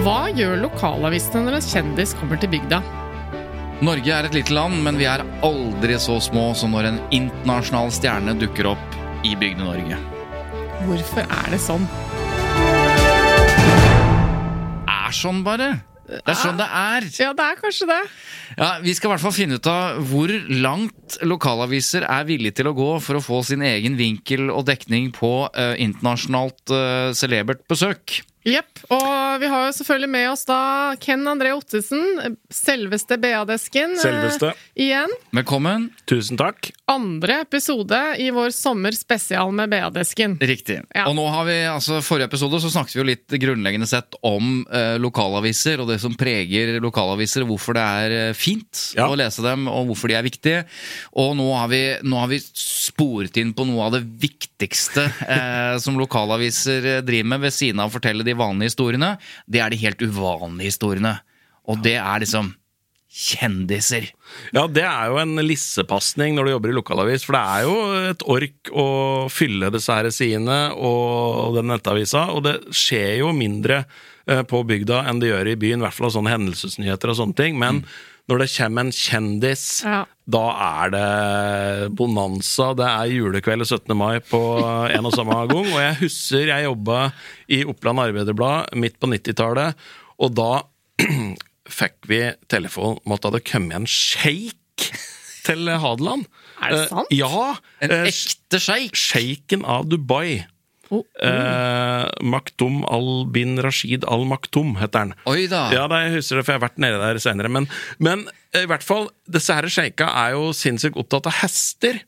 Hva gjør lokalavisene når en kjendis kommer til bygda? Norge er et lite land, men vi er aldri så små som når en internasjonal stjerne dukker opp i Bygde-Norge. Hvorfor er det sånn? Er sånn, bare. Det er sånn det er. Ja, det er kanskje det. Ja, Vi skal i hvert fall finne ut av hvor langt lokalaviser er villige til å gå for å få sin egen vinkel og dekning på eh, internasjonalt eh, celebert besøk. Jepp. Og vi har jo selvfølgelig med oss da Ken André Ottesen, selveste BA-desken. eh, Selveste. igjen. Velkommen. Tusen takk. Andre episode i vår sommerspesial med BA-desken. Riktig. Ja. Og nå har vi, altså Forrige episode så snakket vi jo litt grunnleggende sett om eh, lokalaviser og det som preger lokalaviser, hvorfor det er eh, fint Ja. å lese dem, og hvorfor de er viktige. Og nå har vi, nå har vi sporet inn på noe av det viktigste eh, som lokalaviser eh, driver med, ved siden av å fortelle de vanlige historiene. Det er de helt uvanlige historiene. Og det er liksom kjendiser. Ja, det er jo en lissepasning når du jobber i lokalavis, for det er jo et ork å fylle disse her sidene og den nettavisa, og det skjer jo mindre eh, på bygda enn det gjør i byen, i hvert fall av sånne hendelsesnyheter og sånne ting, men når det kommer en kjendis, Ja. da er det bonanza, det er julekveld 17. mai på en og samme gang, og jeg husker jeg jobba i Oppland Arbeiderblad midt på 90-tallet, og da fikk vi telefon om at det hadde kommet en sjeik til Hadeland. Er det Eh, sant? ja. En eh, ekte sjeik. Sjeiken av Dubai. Oh, Eh, Maktum al-bin Rashid al-Maktum heter han. Oi da. Ja, da, jeg husker det, for jeg har vært nede der senere. Men, men i hvert fall, disse her sjeika er jo sinnssykt opptatt av hester.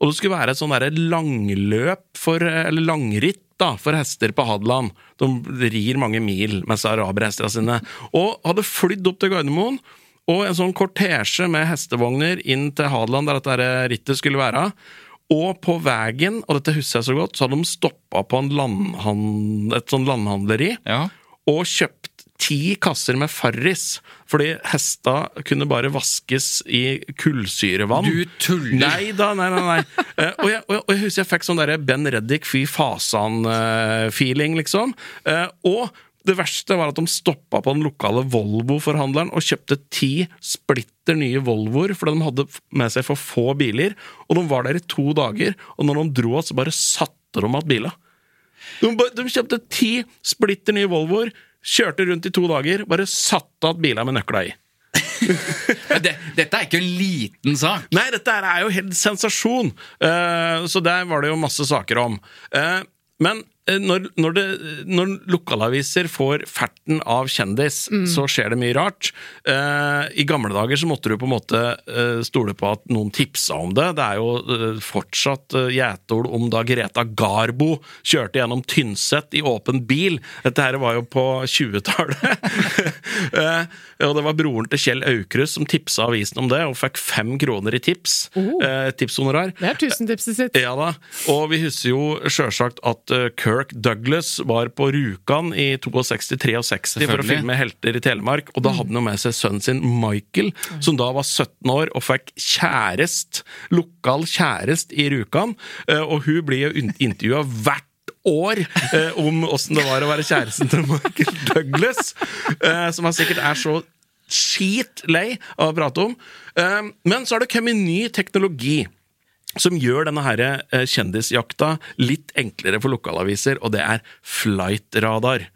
Og det skulle være et sånn langløp for, eller langritt da, for hester på Hadeland. De rir mange mil med araberhestene sine. Og hadde flydd opp til Gardermoen. Og en sånn kortesje med hestevogner inn til Hadeland, der dette rittet skulle være. Og på veien, og dette husker jeg så godt, så hadde de stoppa på et sånn landhandleri Ja. og kjøpt ti kasser med Farris, fordi hesta kunne bare vaskes i kullsyrevann. Du tuller. Nei da, nei, nei. nei. Eh, og, jeg, og, jeg, husker jeg fikk sånn derre Ben Reddik, fy fasan-feeling, liksom. Eh, og det verste var at de stoppa på den lokale Volvo-forhandleren og kjøpte ti splitter nye Volvoer fordi de hadde med seg for få biler. Og de var der i to dager, og når de dro, så bare satte de igjen bilene. De, de kjøpte ti splitter nye Volvoer, kjørte rundt i to dager, bare satte igjen bilene med nøkla i. Det, dette er ikke en liten sak. Nei, dette er jo helt sensasjon! Uh, så der var det jo masse saker om. Uh, men når, når, det, når lokalaviser får ferten av kjendis, så skjer det mye rart. Uh, I gamle dager så måtte du på en måte uh, stole på at noen tipsa om det. Det er jo uh, fortsatt uh, gjetord om da Greta Garbo kjørte gjennom Tynset i åpen bil. Dette her var jo på 20-tallet. Eh, og det var broren til Kjell Aukrust som tipsa avisen om det, og fikk fem kroner i tips. Uh, tipshonorar. Det er tusentipset sitt. Ja da, og vi husker jo sjølsagt at eh, Kirk Douglas var på Rjukan i 62-63 for å filme Helter i Telemark, og da hadde han jo med seg sønnen sin Michael, som da var 17 år og fikk kjærest, lokal kjærest i Rjukan, eh, og hun blir jo intervjua hvert år eh, om åssen det var å være kjæresten til Michael Douglas, eh, som han sikkert er så skit lei av å prate om. Eh, men så har det kommet ny teknologi. Som gjør denne her, eh, kjendisjakta litt enklere for lokalaviser, og det er Flightradar.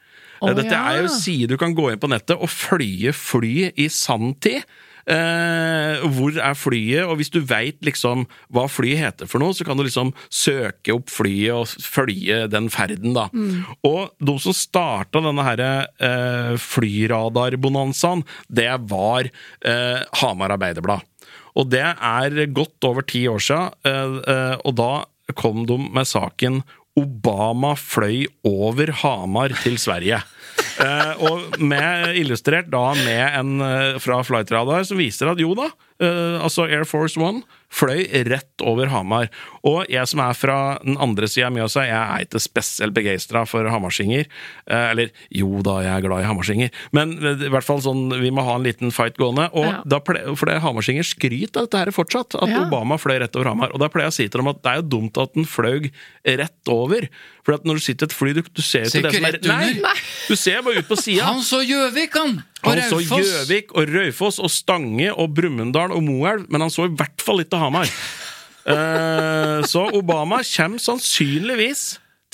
Oh, Dette ja. er jo side du kan gå inn på nettet og flye fly i sanntid. Eh, hvor er flyet, og hvis du veit liksom hva flyet heter for noe, så kan du liksom søke opp flyet og følge den ferden, da. Og de som starta denne her eh, flyradarbonanzaen, det var eh, Hamar Arbeiderblad. Og det er godt over ti år siden, eh, eh, og da kom de med saken Obama fløy over Hamar til Sverige. Eh, og med, illustrert da med en eh, fra Flightradar som viser at jo da, eh, altså Air Force One fløy rett over Hamar. Og jeg som er fra den andre sida av Mjøsa, jeg er ikke spesielt begeistra for hamarsinger. Eh, eller jo da, jeg er glad i hamarsinger, men i hvert fall sånn, vi må ha en liten fight gående. Og Ja. da ple, for det hamarsinger skryter av dette her fortsatt, at Ja. Obama fløy rett over Hamar. Og da pleier jeg å si til dem at det er jo dumt at den fløy rett over. For at når du sitter i et fly, du, du ser jo ikke det som er rett under. Nei, du ser bare ut på sida. Han så Gjøvik, han! Og Han så Gjøvik og Raufoss og Stange og Brumunddal og Moelv, men han så i hvert fall ikke Hamar. Eh, så Obama kommer sannsynligvis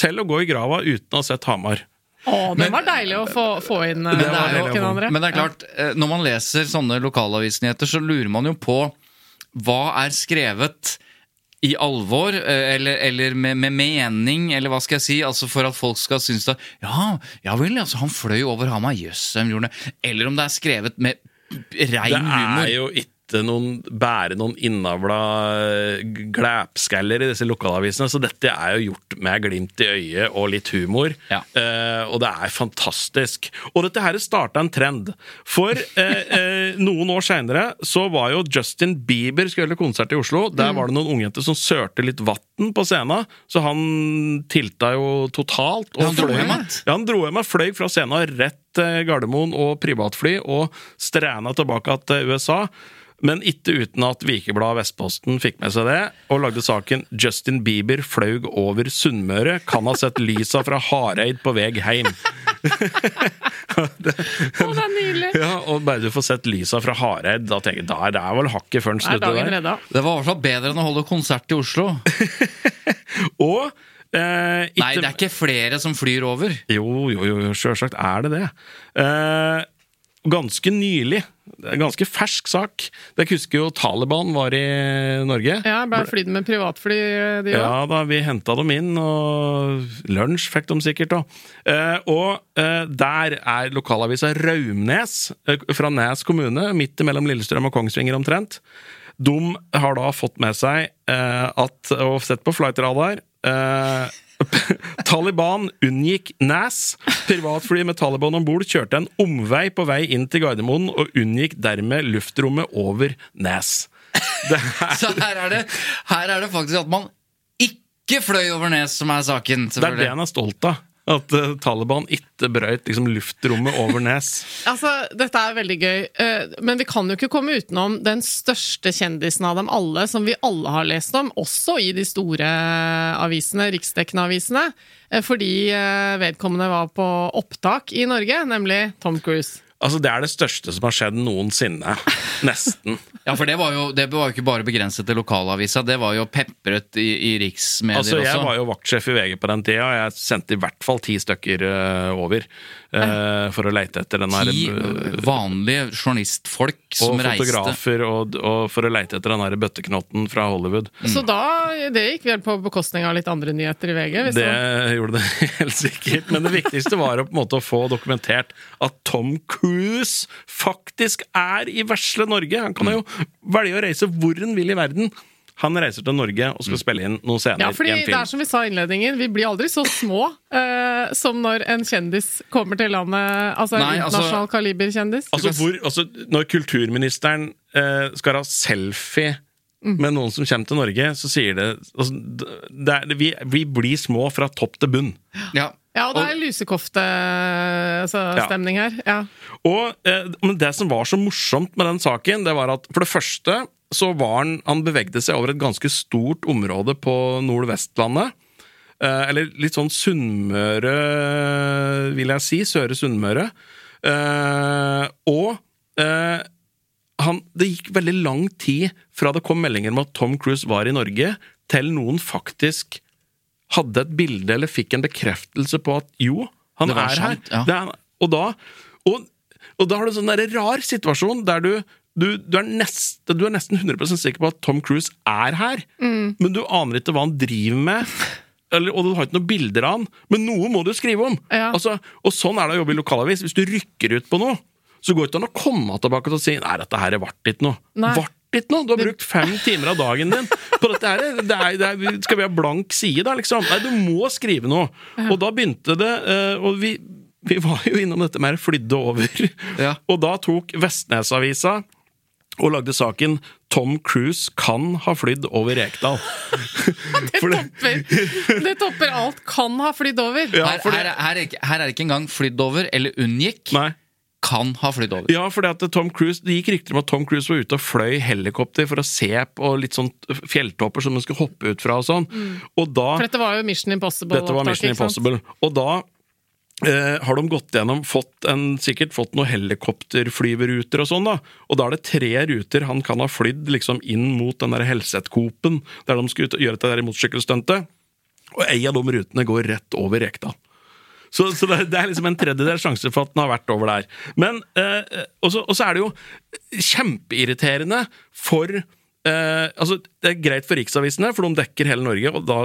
til å gå i grava uten å ha sett Hamar. Å, det var deilig å få, få inn eh, det, er òg, Ken André. men det er klart, eh, når man leser sånne lokalavisnyheter, så lurer man jo på hva er skrevet i alvor, eh, eller, eller med, med mening, eller hva skal jeg si, altså for at folk skal synes at ja, ja vel, altså, han fløy over Hamar, jøss, hvem gjorde det? Eller om det er skrevet med Det rein humor. er jo ikke noen bære noen innavla glæpskaller i disse lokalavisene, så dette er jo gjort med glimt i øyet og litt humor. Ja. Eh, og det er fantastisk. Og dette her starta en trend. For eh, eh, noen år seinere så var jo Justin Bieber skulle holde konsert i Oslo. Der var det noen ungjenter som sørte litt vann på scenen, så han tilta jo totalt. og han dro hjem igjen? ja, han dro hjem og fløy fra scenen rett Gardermoen og privatfly og strena tilbake til USA. Men ikke uten at Vikebladet Vestposten fikk med seg det, og lagde saken 'Justin Bieber flaug over Sunnmøre. Kan ha sett lysa fra Hareid på veg heim'. Å, det er nydelig! Ja, og bare du får sett lysa fra Hareid, da tenker jeg da er det vel hakket før den snudde der. redda. Det var i hvert fall bedre enn å holde konsert i Oslo. Og eh, ikke, Nei, det er ikke flere som flyr over. Jo, jo, jo, sjølsagt er det det. Eh, ganske nylig, det er en ganske fersk sak Dere husker jo Taliban var i Norge? Ja, ble flydd med privatfly, de òg. Ja da, vi henta dem inn, og lunsj fikk de sikkert òg. Eh, og eh, der er lokalavisa Raumnes, eh, fra Nes kommune, midt mellom Lillestrøm og Kongsvinger omtrent. De har da fått med seg eh, at, og sett på flightradar eh, Taliban unngikk Nas. Privatfly med Taliban om bord kjørte en omvei på vei inn til Gardermoen og unngikk dermed luftrommet over Nas. Det er Så her er det, her er det faktisk at man ikke fløy over Nes som er saken. Det er det han er stolt av. At uh, Taliban ikke brøyt liksom, luftrommet over Nes. Altså, dette er veldig gøy, uh, men vi kan jo ikke komme utenom den største kjendisen av dem alle, som vi alle har lest om, også i de store avisene, riksdekkende avisene, uh, fordi eh, vedkommende var på opptak i Norge, nemlig Tom Cruise. Altså, Det er det største som har skjedd noensinne. Nesten. Ja, for det var jo, det var jo ikke bare begrenset til lokalavisa, det var jo pepret i, i riksmedier Altså, Jeg også. var jo vaktsjef i VG på den tida, og jeg sendte i hvert fall ti stykker uh, over uh, for å leite etter den her Ti uh, vanlige journalistfolk som Og reiste. fotografer, og, og for å leite etter den her bøtteknotten fra Hollywood. Så da, det gikk vel på bekostning av litt andre nyheter i VG? Hvis Det det... gjorde det helt sikkert. Men det viktigste var å på en måte å få dokumentert at Tom Cruise faktisk er i vesle Norge. Han kan jo velge å reise hvor han vil i verden. Han reiser til Norge og skal spille inn noen scener Ja, fordi i en det er som vi sa i innledningen, vi blir aldri så små uh, som når en kjendis kommer til landet, altså en Nei, altså- internasjonal kaliberkjendis. Altså, hvor, altså, når kulturministeren uh, skal ha selfie med noen som kommer til Norge, så sier det, altså, det er, vi, vi blir små fra topp til bunn. Ja. Ja, og det er lusekofte-stemning her. Ja. Og eh, det som var så morsomt med den saken, det var at for det første så var han Han bevegde seg over et ganske stort område på Nordvestlandet. Eh, eller litt sånn Sunnmøre, vil jeg si. Søre Sunnmøre. Eh, og eh, han, det gikk veldig lang tid fra det kom meldinger om at Tom Cruise var i Norge, til noen faktisk hadde et bilde eller fikk en bekreftelse på at jo, han er sant, her. ja. Er, og, da, og, og da har du en sånn der rar situasjon der du du, du, er nest, du er nesten 100% sikker på at Tom Cruise er her, Mm. men du aner ikke hva han driver med. Eller, og du har ikke noen bilder av han, men noe må du skrive om! Ja. Altså, og sånn er det å jobbe i lokalavis. Hvis du rykker ut på noe, så går det ikke an å komme tilbake og si Nei, dette her ble ikke noe. Vart ikke noe! Du har brukt fem timer av dagen din på dette her. Det er, det er, skal vi ha blank side, da, liksom? Nei, du må skrive noe! Og da begynte det eh, Og vi, vi var jo innom dette med flydde over. Ja. Og da tok Vestnesavisa og lagde saken 'Tom Cruise kan ha flydd over Rekdal'. Det- Topper. Det topper alt. Kan ha flydd over. Ja, Her, her, her, er ikke- her er det ikke engang flydd over eller unngikk. Nei. Kan ha flydd over. Ja, fordi at Tom Cruise, Det gikk rykter om at Tom Cruise var ute og fløy helikopter for å se på litt sånn fjelltopper som han skulle hoppe ut fra og sånn. Og da For dette var jo Mission Impossible. Dette var Mission Impossible. Og da har de gått gjennom, fått en, sikkert fått noen helikopterflyveruter og sånn, da. Og da er det tre ruter han kan ha flydd liksom inn mot den der Helseth-Coop-en, der de skulle gjøre dette der motorsykkelstuntet. Og ei av de rutene går rett over Rekdal. Så, så det, det er liksom en tredjedel sjanse for at den har vært over der. Men eh, og så er det jo kjempeirriterende for eh, altså Det er greit for riksavisene, for de dekker hele Norge, og da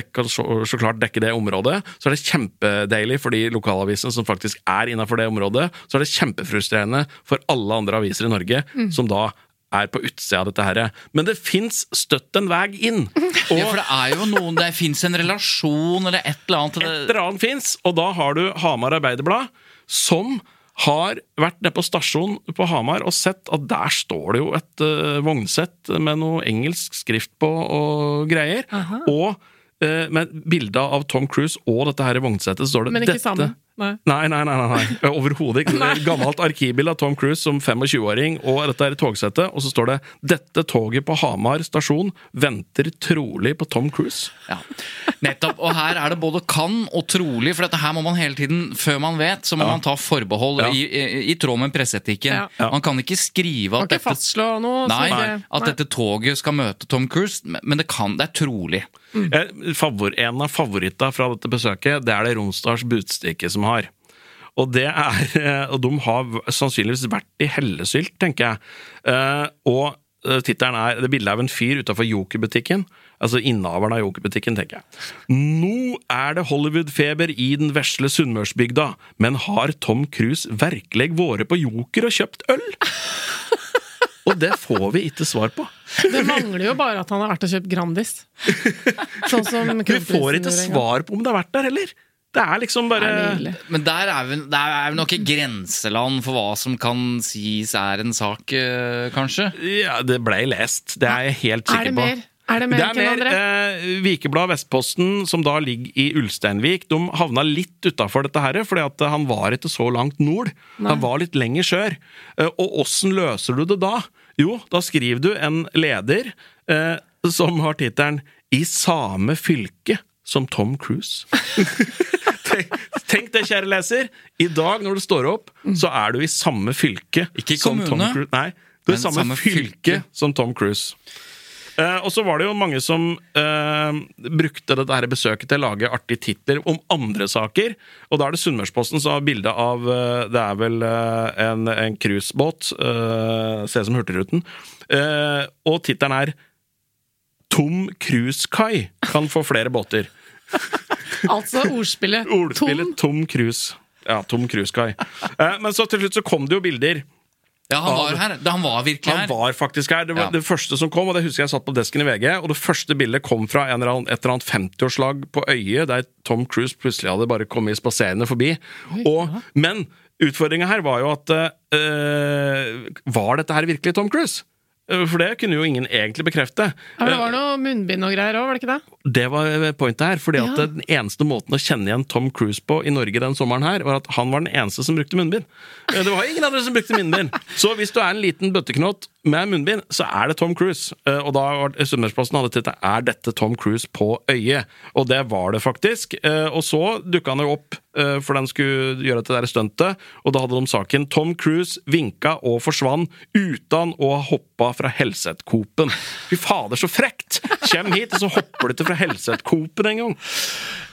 dekker så, så klart dekker det området. Så er det kjempedeilig for de lokalavisene som faktisk er innafor det området. Så er det kjempefrustrerende for alle andre aviser i Norge som da er på utsida av dette her. Men det fins støtt en vei inn. Og Ja, for det er jo noen Det fins en relasjon eller et eller annet. et eller annet fins, og da har du Hamar Arbeiderblad, som har vært nede på stasjonen på Hamar og sett at der står det jo et uh, vognsett med noe engelsk skrift på og greier. Og uh, med bilde av Tom Cruise og dette her vognsettet står det Men ikke dette. sammen. Nei. Nei, nei, nei, nei, overhodet ikke. Det er gammelt arkivbilde av Tom Cruise som 25-åring og dette er togsettet, og så står det 'Dette toget på Hamar stasjon venter trolig på Tom Cruise'. Ja, nettopp. Og her er det både kan og trolig, for dette her må man hele tiden, før man vet, så må man ta forbehold Ja. i, i, i tråd med presseetikken. Ja. Ja. Man kan ikke skrive at ikke dette fastslå noe. Nei, ikke- at dette toget skal møte Tom Cruise, men det kan, det er trolig. Mm. En av favorittene fra dette besøket, det er det Romsdals Budstikke som har. Og det er Og de har sannsynligvis vært i hellesylt, tenker jeg. Eh, og eh, tittelen er Det bildet av en fyr utafor Joker-butikken. Altså innehaveren av Joker-butikken, tenker jeg. Nå er det Hollywood-feber i den vesle Sunnmørsbygda, men har Tom Cruise virkelig vært på Joker og kjøpt øl? Og det får vi ikke svar på. Det mangler jo bare at han har vært og kjøpt Grandis. Sånn som Vi får ikke svar på om det har vært der heller. Det er liksom bare Det er. Men der er vi, der er vi nok i grenseland for hva som kan sies er en sak, eh, kanskje. Ja, det ble lest. Det er jeg helt Er sikker det på. mer? Er det mer, Det er mer eh, Vikeblad Vestposten, som da ligger i Ulsteinvik, de havna litt utafor dette her, fordi at han var ikke så langt nord. Han var litt lenger sør. Eh, og åssen løser du det da? Jo, da skriver du en leder eh, som har tittelen 'I same fylke som Tom Cruise'. tenk, tenk det, kjære leser. I dag, når du står opp, så er du i samme fylke Ikke som Tom Cruise. Nei, du er i samme, samme fylke, fylke. som Tom Cruise. Uh, og så var det jo mange som uh, brukte dette her besøket til å lage artige titler om andre saker. Og da er det Sunnmørsposten som har bilde av uh, Det er vel en, en cruisebåt. Ser ut som Hurtigruten. Og tittelen er 'Tom cruisekai kan få flere båter'. Altså ordspillet. Ordspillet Tom. Tom Cruise. Ja, Tom Cruise-guy. Eh, men så til slutt så kom det jo bilder. Ja, han var her. Da Han var virkelig Han her. var faktisk her. Det var Ja. det første som kom, og det husker jeg satt på desken i VG. Og det første bildet kom fra en eller annen, et eller annet 50-årslag på Øye, der Tom Cruise plutselig hadde bare kommet spaserende forbi. Og, men utfordringa her var jo at øh, Var dette her virkelig Tom Cruise? Eh, For det kunne jo ingen egentlig bekrefte. Ja, det var noe munnbind og greier òg, var det ikke det? Det var pointet her. fordi at Ja. Den eneste måten å kjenne igjen Tom Cruise på i Norge den sommeren, her, var at han var den eneste som brukte munnbind. Eh, Det var ingen andre som brukte munnbind. Så hvis du er en liten bøtteknott med munnbind, så er det Tom Cruise. Eh, Og da var Sunnmørsposten hadde tittet 'Er dette Tom Cruise på øyet?' Og det var det faktisk. Eh, Og så dukka han jo opp, for den skulle gjøre det der stuntet, og da hadde de saken 'Tom Cruise vinka og forsvant uten å ha hoppa fra Helset-Coopen'. Fy fader, så frekt! Kjem hit, og så hopper du ikke fra Helseth-Coop-en engang.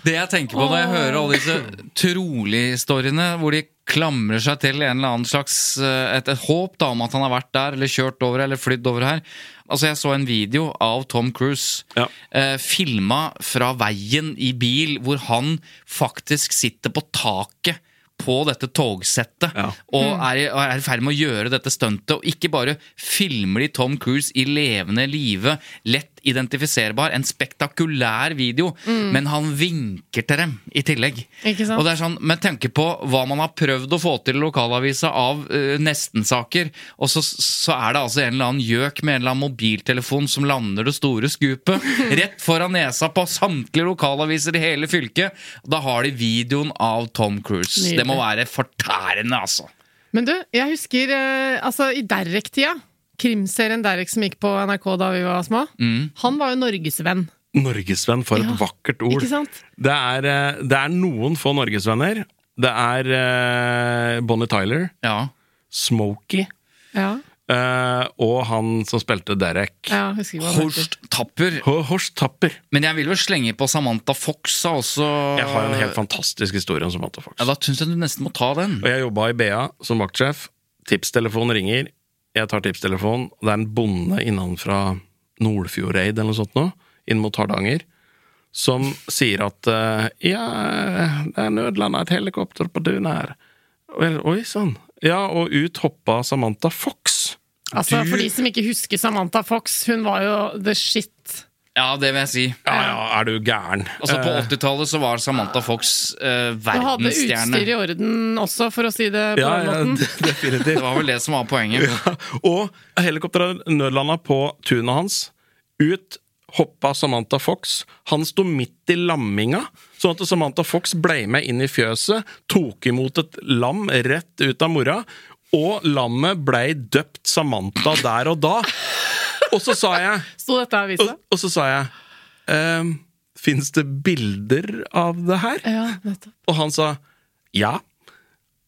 Det jeg tenker på når jeg hører alle disse trolig-historiene hvor de klamrer seg til en eller annen slags eh, et, et håp da om at han har vært der eller kjørt over eller flydd over her. Altså Jeg så en video av Tom Cruise Ja. eh, filma fra veien i bil, hvor han faktisk sitter på taket på dette togsettet Ja. og er i ferd med å gjøre dette stuntet. Og ikke bare filmer de Tom Cruise i levende live, lett identifiserbar, en spektakulær video, men han vinker til dem i tillegg. Og det er sånn, Med tanke på hva man har prøvd å få til i lokalavisa av uh, nestensaker, og så, så er det altså en eller annen gjøk med en eller annen mobiltelefon som lander det store skupet rett foran nesa på samtlige lokalaviser i hele fylket. Da har de videoen av Tom Cruise. Nydelig. Det må være fortærende, altså. Men du, jeg husker eh, altså i Derek-tida, krimserien Derek som gikk på NRK da vi var små, han var jo norgesvenn. Norgesvenn, for et vakkert ord. Ikke sant? Det er, eh, det er noen få norgesvenner. Det er uh, Bonnie Tyler, Ja. Smokey Ja, Uh, og han som spilte Derek. ja. Horst Tapper. Horst Tapper. Men jeg vil jo slenge på Samantha Fox også. Jeg har en helt fantastisk historie om Samantha Fox. Ja, Da syns jeg du nesten må ta den. Og jeg jobba i BA som vaktsjef. Tipstelefonen ringer. Jeg tar tipstelefonen. Det er en bonde innenfra Nordfjordeid eller noe sånt nå, inn mot Hardanger, som sier at eh, Ja, det er nødlanda et helikopter på dun her. Oi sann. Ja, og ut hoppa Samantha Fox. Altså, Du- For de som ikke husker Samantha Fox, hun var jo the shit. Ja, det vil jeg si. Ja, ja, er du gæren? Altså På Eh, 80-tallet så var Samantha Fox eh, Du hadde utstyr i orden også, for å si det på ja, den ja, måten. definitivt. Det var vel det som var poenget. Og helikopteret nødlanda på tunet hans. Ut hoppa Samantha Fox. Han sto midt i lamminga, sånn at Samantha Fox ble med inn i fjøset, tok imot et lam rett ut av mora, og lammet blei døpt Samantha der og da. Og så sa jeg Sto dette i avisa? og så sa jeg ehm, Fins det bilder av det her? Ja, nettopp. Og han sa ja.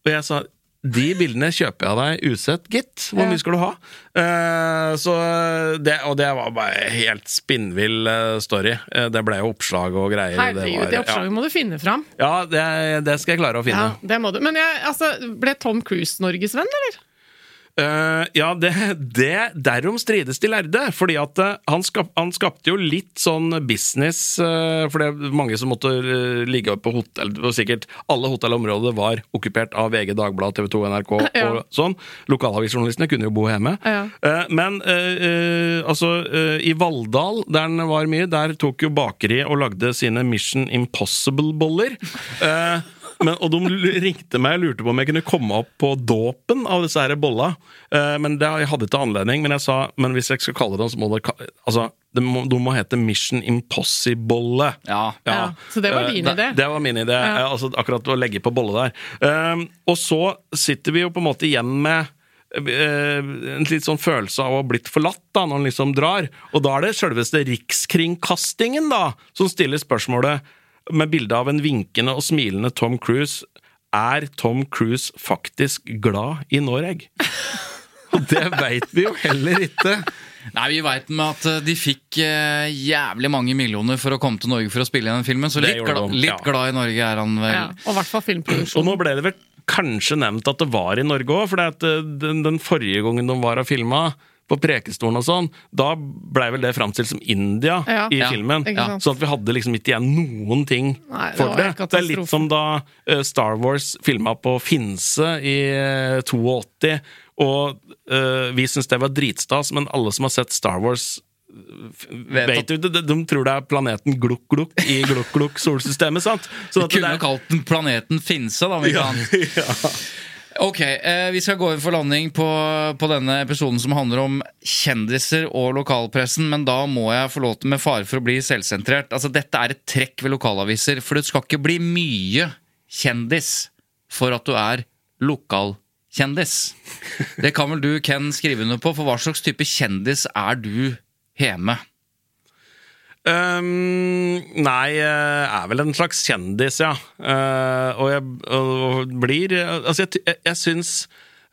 Og jeg sa de bildene kjøper jeg deg usett, gitt. Hvor mye skal du ha? Uh, så det, og det var bare helt spinnvill eh, story. Eh, det ble jo oppslag og greier. Herregud, det var- oppslaget må du finne fram. Ja, ja det, det skal jeg klare å finne. Ja, det må du. Men jeg, altså, ble Tom Cruise norgesvenn, eller? Eh, ja, det, det Derom strides de lærde. Fordi at uh, han, skap, han skapte jo litt sånn business uh, For det er mange som måtte ligge på hotell og Sikkert alle hotellområder var okkupert av VG, Dagbladet, TV 2, NRK Ja. og sånn. Lokalavisjournalistene kunne jo bo hjemme. Ja. Men altså i Valldal, der den var mye, der tok jo bakeriet og lagde sine Mission Impossible-boller. Eh, men, og de ringte meg og lurte på om jeg kunne komme opp på dåpen av disse her bolla. Eh, men det, jeg hadde ikke anledning. Men jeg sa men hvis jeg skal kalle det, så må det ka- altså, de må, de må hete Mission Impossible. Ja. Ja, så det var Eh, din det- idé? Det var min idé. Ja. eh, Altså, akkurat å legge på bolle der. Og så sitter vi jo på en måte igjen med en litt sånn følelse av å ha blitt forlatt da, når han liksom drar. Og da er det selveste Rikskringkastingen da, som stiller spørsmålet med bilde av en vinkende og smilende Tom Cruise. Er Tom Cruise faktisk glad i Noreg? Og det veit vi jo heller ikke. Nei, Vi veit med at eh, de fikk eh, jævlig mange millioner for å komme til Norge for å spille i den filmen, så litt, gla de, litt ja. glad i Norge er han vel. Ja, og hvert fall Og nå ble det vel kanskje nevnt at det var i Norge òg, for eh, den, den forrige gangen de var og filma, på Prekestolen og sånn, da blei vel det framstilt som India Ja. i Ja, filmen. ikke. Sånn at vi hadde liksom ikke igjen noen ting Nei, det for det. Det er litt som da eh, Star Wars filma på Finse i eh, 82, og uh, vi syns det var dritstas, men alle som har sett Star Wars Vet Vet du, de, de tror det er planeten Glukk Glukk i Glukk Glukk solsystemet, sant? Sånn Vi at det kunne er- kalt den planeten Finse, da. Ja, kan. Ok, eh, Vi skal gå inn for landing på, på denne episoden som handler om kjendiser og lokalpressen, men da må jeg få lov til, med fare for å bli selvsentrert Altså, Dette er et trekk ved lokalaviser, for det skal ikke bli mye kjendis for at du er kjendis. Det kan vel du, Ken, skrive under på, for hva slags type kjendis er du hjemme? Um, nei, er vel en slags kjendis, ja. Uh, og jeg og blir Altså, jeg, jeg, jeg syns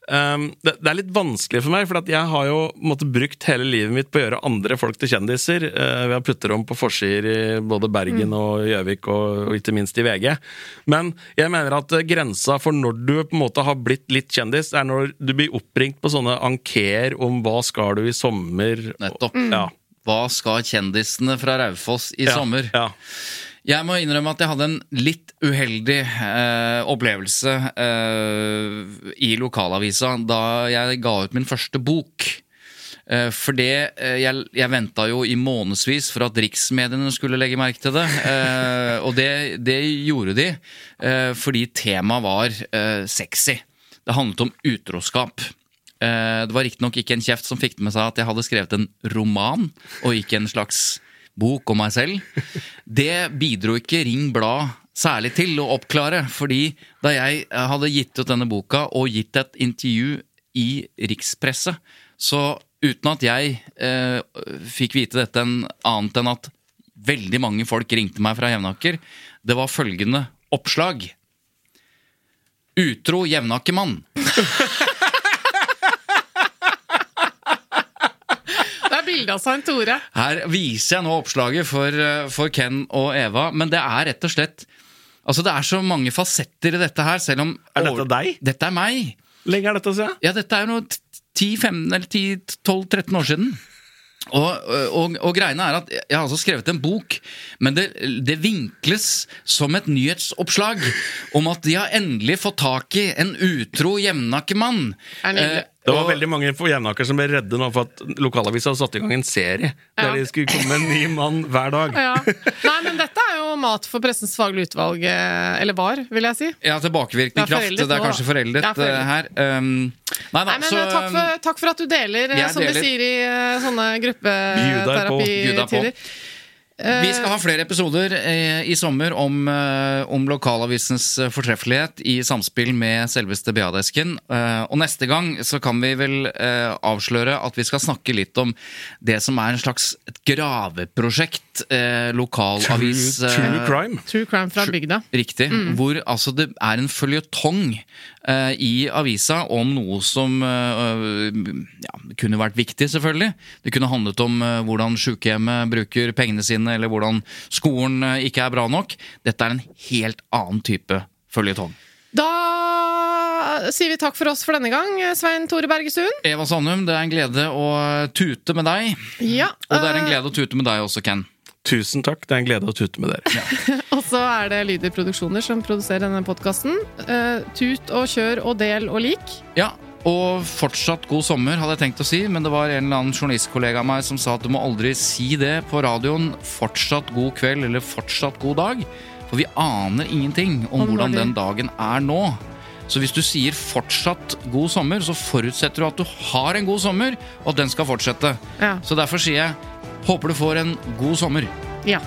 um, det, det, er litt vanskelig for meg, for jeg har jo måtte, brukt hele livet mitt på å gjøre andre folk til kjendiser. Uh, ved å putte dem på forsider i både Bergen mm. og Gjøvik, og, og, ikke minst i VG. Men jeg mener at grensa for når du på en måte har blitt litt kjendis, er når du blir oppringt på sånne ankeer om hva skal du i sommer. Nettopp. Mm. Ja. Hva skal kjendisene fra Raufoss i ja, sommer? Ja. Jeg må innrømme at jeg hadde en litt uheldig eh, opplevelse eh, i lokalavisa da jeg ga ut min første bok. Eh, for det eh, Jeg, jeg venta jo i månedsvis for at riksmediene skulle legge merke til det. Eh, og det, det, gjorde de, eh, fordi temaet var sexy. Det handlet om utroskap. Eh, det var riktignok ikke en kjeft som fikk med seg at jeg hadde skrevet en roman, og ikke en slags bok om meg selv. Det bidro ikke Ring Blad særlig til å oppklare, fordi da jeg hadde gitt ut denne boka og gitt et intervju i rikspresse, så uten at jeg eh, fikk vite dette en annet enn at veldig mange folk ringte meg fra Jevnaker, det var følgende oppslag. Utro jevnakermann. bilde av Svein Tore. Her viser jeg nå oppslaget for, eh, for, Ken og Eva, men det er rett og slett Altså, det er så mange fasetter i dette her, selv om Er dette deg? Dette er meg. Lenge er dette siden? Ja, dette er jo 10-12-13 år siden. Og, og, og, greiene er at Jeg har altså skrevet en bok, men det, det, vinkles som et nyhetsoppslag om at de har endelig fått tak i en utro jevnakermann. Eh, det var og, veldig mange på Jevnaker som ble redde nå for at lokalavisa hadde satt i gang en serie ja. der de skulle komme med en ny mann hver dag. Ja. Nei, men dette er jo mat for Pressens faglige utvalg, eh, eller var, vil jeg si. Ja, tilbakevirkende kraft. Det er kanskje foreldet, det er foreldet. Eh, her. Um, nei, nei, men så, takk, for, takk, for, at du deler, som deler. de sier i sånne gruppeterapi-tider. Vi skal ha flere episoder eh, i sommer om, eh, om lokalavisens eh, fortreffelighet i samspill med selveste BA-desken. Og neste gang så kan vi vel avsløre at vi skal snakke litt om det som er en slags et graveprosjekt. Lokalavis True, true crime. True crime fra bygda. Riktig. Mm. Hvor altså det er en føljetong i avisa om noe som ja, kunne vært viktig, selvfølgelig. Det kunne handlet om hvordan sykehjemmet bruker pengene sine eller hvordan skolen eh, ikke er bra nok. Dette er en helt annen type føljetong. Da sier vi takk for oss for denne gang, Svein Tore Bergestuen. Eva Sandum, det er en glede å tute med deg. Ja, og det er en eh, glede å tute med deg også, Ken. Tusen takk. Det er en glede å tute med dere. Ja. og så er det Lyder Produksjoner som produserer denne podkasten. Uh, eh, tut og kjør og del og lik. Ja, og fortsatt god sommer, hadde jeg tenkt å si, men det var en eller annen journalistkollega av meg som sa at du må aldri si det på radioen. Fortsatt god kveld eller fortsatt god dag. For vi aner ingenting om hvordan den dagen er nå. Så hvis du sier 'fortsatt god sommer', så forutsetter du at du har en god sommer, og at den skal fortsette. Ja. Så derfor sier jeg 'håper du får en god sommer'. Ja.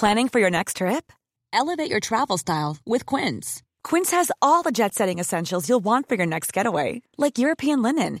Planning for your next trip? Elevate your travel style with Quince. Quince has all the jet setting essentials you'll want for your next getaway, like European linen,